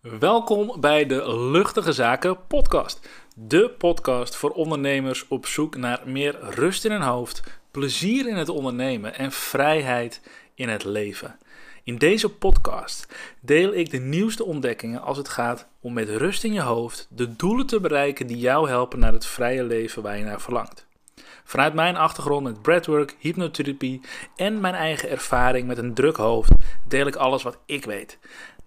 Welkom bij de Luchtige Zaken podcast. De podcast voor ondernemers op zoek naar meer rust in hun hoofd, plezier in het ondernemen en vrijheid in het leven. In deze podcast deel ik de nieuwste ontdekkingen als het gaat om met rust in je hoofd de doelen te bereiken die jou helpen naar het vrije leven waar je naar verlangt. Vanuit mijn achtergrond met breathwork, hypnotherapie en mijn eigen ervaring met een druk hoofd deel ik alles wat ik weet.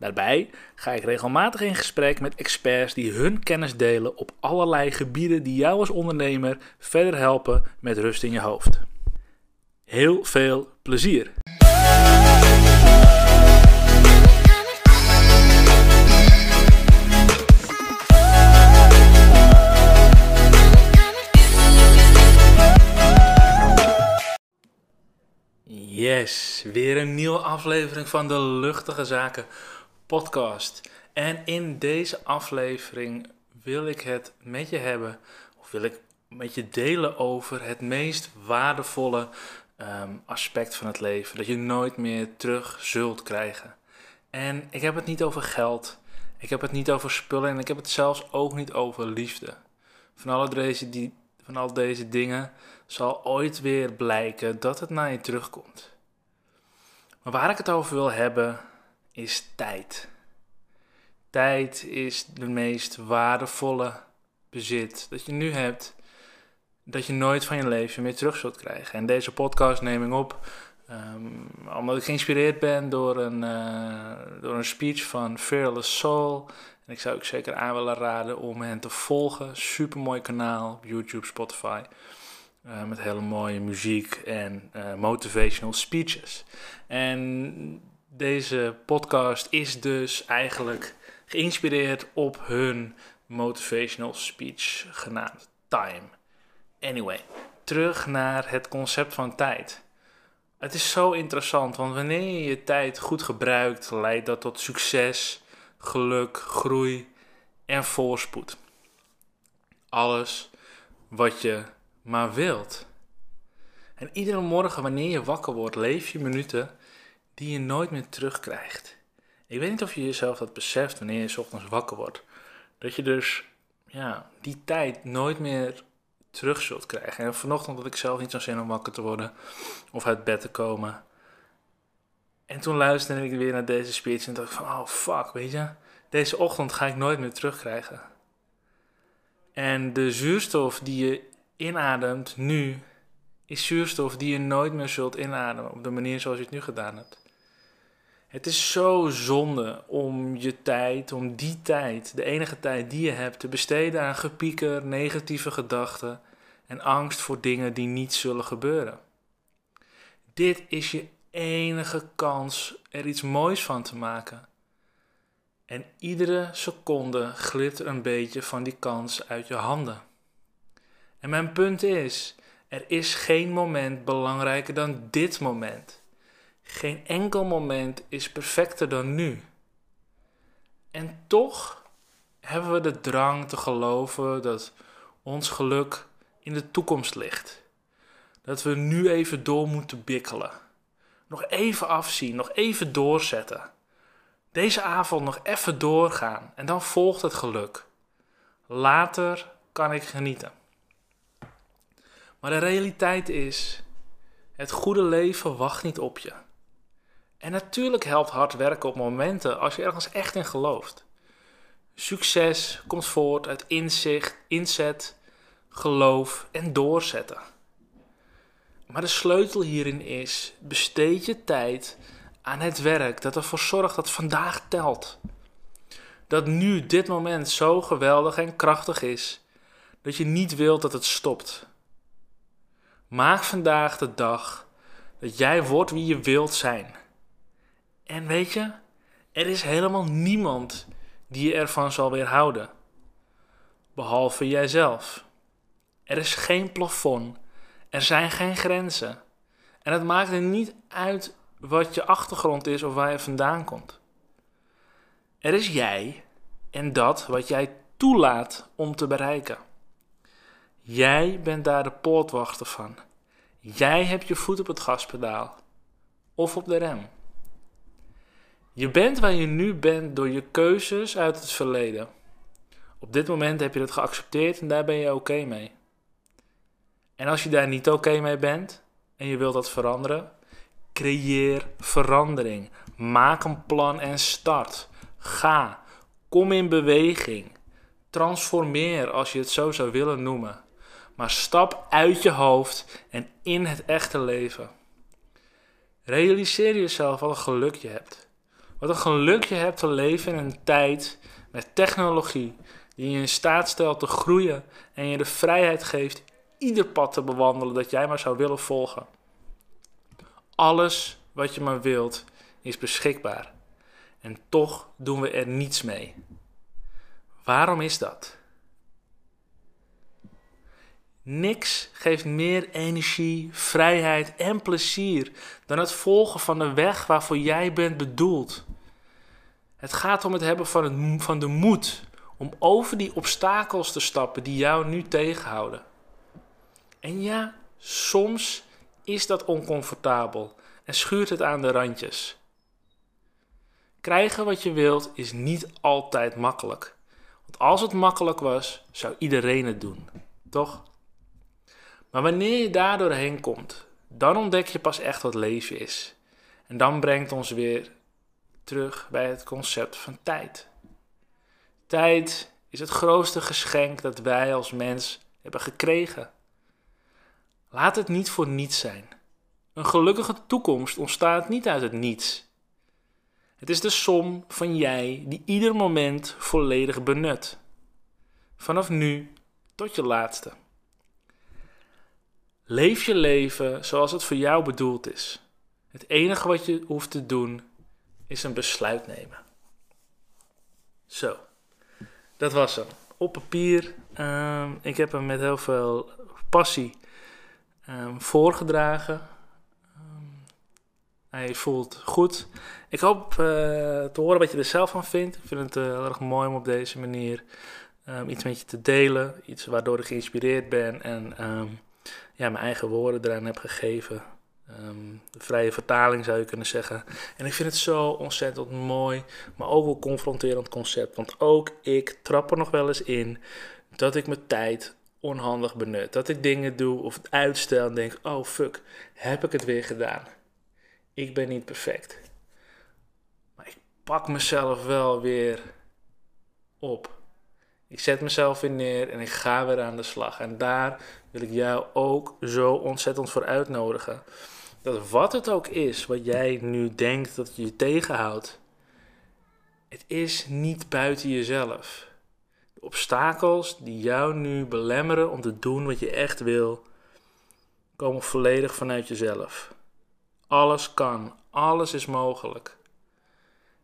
Daarbij ga ik regelmatig in gesprek met experts die hun kennis delen op allerlei gebieden die jou als ondernemer verder helpen met rust in je hoofd. Heel veel plezier! Yes, weer een nieuwe aflevering van de Luchtige Zaken podcast. En in deze aflevering wil ik het met je hebben, of wil ik met je delen over het meest waardevolle ehm, aspect van het leven. Dat je nooit meer terug zult krijgen. En ik heb het niet over geld, ik heb het niet over spullen en ik heb het zelfs ook niet over liefde. Van, alle deze, die, van al deze dingen zal ooit weer blijken dat het naar je terugkomt. Maar waar ik het over wil hebben is tijd. Tijd is de meest waardevolle bezit dat je nu hebt, dat je nooit van je leven meer terug zult krijgen. En deze podcast neem ik op um, omdat ik geïnspireerd ben door een, uh, door een speech van Fearless Soul. En ik zou ook zeker aan willen raden om hen te volgen. Super mooi kanaal op YouTube, Spotify. Uh, met hele mooie muziek en uh, motivational speeches. En deze podcast is dus eigenlijk geïnspireerd op hun motivational speech genaamd Time. Anyway, terug naar het concept van tijd. Het is zo interessant, want wanneer je je tijd goed gebruikt, leidt dat tot succes, geluk, groei en voorspoed. Alles wat je maar wilt. En iedere morgen wanneer je wakker wordt, leef je minuten die je nooit meer terugkrijgt. Ik weet niet of je jezelf dat beseft wanneer je s ochtends wakker wordt. Dat je dus ja, die tijd nooit meer terug zult krijgen. En vanochtend had ik zelf niet zo'n zin om wakker te worden of uit bed te komen. En toen luisterde ik weer naar deze speech en dacht van, oh fuck, weet je, deze ochtend ga ik nooit meer terugkrijgen. En de zuurstof die je inademt nu, is zuurstof die je nooit meer zult inademen op de manier zoals je het nu gedaan hebt. Het is zo zonde om je tijd, om die tijd, de enige tijd die je hebt, te besteden aan gepieker, negatieve gedachten en angst voor dingen die niet zullen gebeuren. Dit is je enige kans er iets moois van te maken. En iedere seconde glipt er een beetje van die kans uit je handen. En mijn punt is: er is geen moment belangrijker dan dit moment. Geen enkel moment is perfecter dan nu. En toch hebben we de drang te geloven dat ons geluk in de toekomst ligt. Dat we nu even door moeten bikkelen. Nog even afzien, nog even doorzetten. Deze avond nog even doorgaan en dan volgt het geluk. Later kan ik genieten. Maar de realiteit is: het goede leven wacht niet op je. En natuurlijk helpt hard werken op momenten als je ergens echt in gelooft. Succes komt voort uit inzicht, inzet, geloof en doorzetten. Maar de sleutel hierin is: besteed je tijd aan het werk dat ervoor zorgt dat vandaag telt. Dat nu dit moment zo geweldig en krachtig is dat je niet wilt dat het stopt. Maak vandaag de dag dat jij wordt wie je wilt zijn. En weet je, er is helemaal niemand die je ervan zal weerhouden. Behalve jijzelf. Er is geen plafond. Er zijn geen grenzen. En het maakt er niet uit wat je achtergrond is of waar je vandaan komt. Er is jij en dat wat jij toelaat om te bereiken. Jij bent daar de poortwachter van. Jij hebt je voet op het gaspedaal of op de rem. Je bent waar je nu bent door je keuzes uit het verleden. Op dit moment heb je het geaccepteerd en daar ben je oké mee. En als je daar niet oké mee bent en je wilt dat veranderen, creëer verandering. Maak een plan en start. Ga. Kom in beweging. Transformeer als je het zo zou willen noemen. Maar stap uit je hoofd en in het echte leven. Realiseer jezelf wat een geluk je hebt. Wat een geluk je hebt te leven in een tijd met technologie die je in staat stelt te groeien en je de vrijheid geeft ieder pad te bewandelen dat jij maar zou willen volgen. Alles wat je maar wilt is beschikbaar. En toch doen we er niets mee. Waarom is dat? Niks geeft meer energie, vrijheid en plezier dan het volgen van de weg waarvoor jij bent bedoeld. Het gaat om het hebben van, van de moed om over die obstakels te stappen die jou nu tegenhouden. En ja, soms is dat oncomfortabel en schuurt het aan de randjes. Krijgen wat je wilt is niet altijd makkelijk. Want als het makkelijk was, zou iedereen het doen, toch? Maar wanneer je daar doorheen komt, dan ontdek je pas echt wat leven is. En dan brengt ons weer terug bij het concept van tijd. Tijd is het grootste geschenk dat wij als mens hebben gekregen. Laat het niet voor niets zijn. Een gelukkige toekomst ontstaat niet uit het niets. Het is de som van jij die ieder moment volledig benut. Vanaf nu tot je laatste. Leef je leven zoals het voor jou bedoeld is. Het enige wat je hoeft te doen is een besluit nemen. Zo, dat was hem. Op papier. Uh, ik heb hem met heel veel passie um, voorgedragen. Um, hij voelt goed. Ik hoop uh, te horen wat je er zelf van vindt. Ik vind het uh, heel erg mooi om op deze manier um, iets met je te delen. Iets waardoor ik geïnspireerd ben en ja, mijn eigen woorden eraan heb gegeven. De vrije vertaling zou je kunnen zeggen. En ik vind het zo ontzettend mooi, maar ook wel confronterend concept. Want ook ik trap er nog wel eens in dat ik mijn tijd onhandig benut. Dat ik dingen doe of het uitstel en denk: oh fuck, heb ik het weer gedaan? Ik ben niet perfect. Maar ik pak mezelf wel weer op. Ik zet mezelf weer neer en ik ga weer aan de slag. En daar wil ik jou ook zo ontzettend voor uitnodigen. Dat wat het ook is wat jij nu denkt dat je tegenhoudt, het is niet buiten jezelf. De obstakels die jou nu belemmeren om te doen wat je echt wil, komen volledig vanuit jezelf. Alles kan, alles is mogelijk.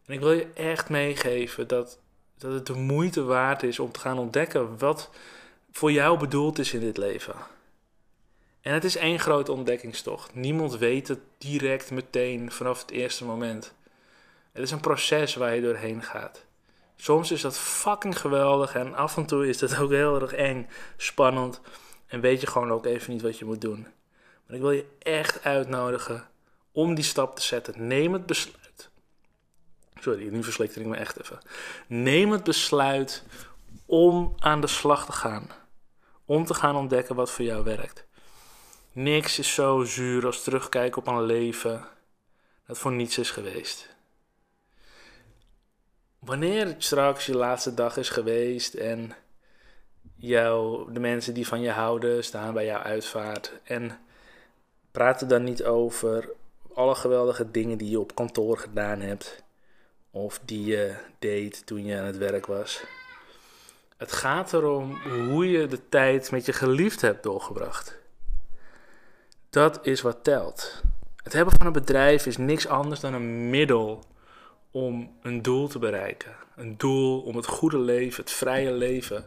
En ik wil je echt meegeven dat, dat het de moeite waard is om te gaan ontdekken wat voor jou bedoeld is in dit leven. En het is één grote ontdekkingstocht. Niemand weet het direct meteen vanaf het eerste moment. Het is een proces waar je doorheen gaat. Soms is dat fucking geweldig en af en toe is dat ook heel erg eng, spannend en weet je gewoon ook even niet wat je moet doen. Maar ik wil je echt uitnodigen om die stap te zetten. Neem het besluit. Sorry, nu verslikte ik me echt even. Neem het besluit om aan de slag te gaan. Om te gaan ontdekken wat voor jou werkt. Niks is zo zuur als terugkijken op een leven dat voor niets is geweest. Wanneer het straks je laatste dag is geweest en jou, de mensen die van je houden staan bij jouw uitvaart en praat er dan niet over alle geweldige dingen die je op kantoor gedaan hebt of die je deed toen je aan het werk was. Het gaat erom hoe je de tijd met je geliefd hebt doorgebracht. Dat is wat telt. Het hebben van een bedrijf is niks anders dan een middel om een doel te bereiken. Een doel om het goede leven, het vrije leven,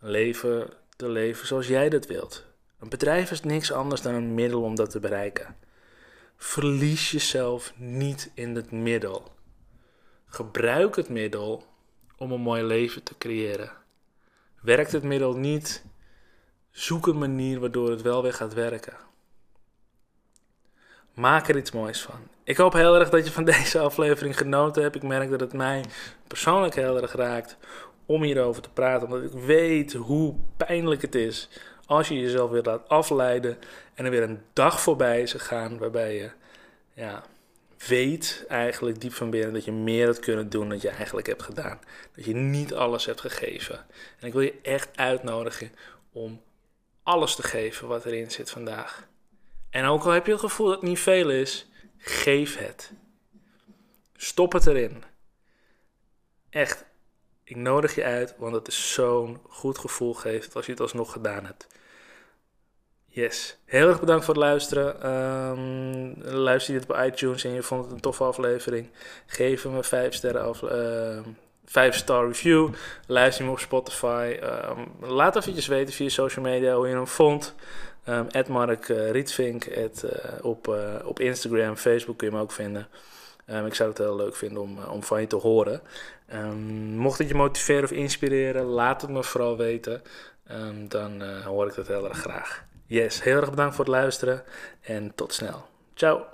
een leven te leven zoals jij dat wilt. Een bedrijf is niks anders dan een middel om dat te bereiken. Verlies jezelf niet in het middel. Gebruik het middel om een mooi leven te creëren. Werkt het middel niet, zoek een manier waardoor het wel weer gaat werken. Maak er iets moois van. Ik hoop heel erg dat je van deze aflevering genoten hebt. Ik merk dat het mij persoonlijk heel erg raakt om hierover te praten. Omdat ik weet hoe pijnlijk het is als je jezelf weer laat afleiden en er weer een dag voorbij is gegaan waarbij je ja, weet eigenlijk diep van binnen dat je meer had kunnen doen dan je eigenlijk hebt gedaan. Dat je niet alles hebt gegeven. En ik wil je echt uitnodigen om alles te geven wat erin zit vandaag. En ook al heb je het gevoel dat het niet veel is, geef het. Stop het erin. Echt, ik nodig je uit, want het is zo'n goed gevoel geeft als je het alsnog gedaan hebt. Yes. Heel erg bedankt voor het luisteren. Um, luister je dit op iTunes en je vond het een toffe aflevering. Geef hem een 5 sterren af, uh, 5 star review. Luister hem op Spotify. Um, laat eventjes weten via social media hoe je hem vond. Um, Mark uh, Rietvink. Uh, op, uh, op Instagram, Facebook kun je hem ook vinden. Um, ik zou het heel leuk vinden om, om van je te horen. Mocht het je motiveren of inspireren, laat het me vooral weten. Dan hoor ik dat heel erg graag. Yes, heel erg bedankt voor het luisteren en tot snel. Ciao.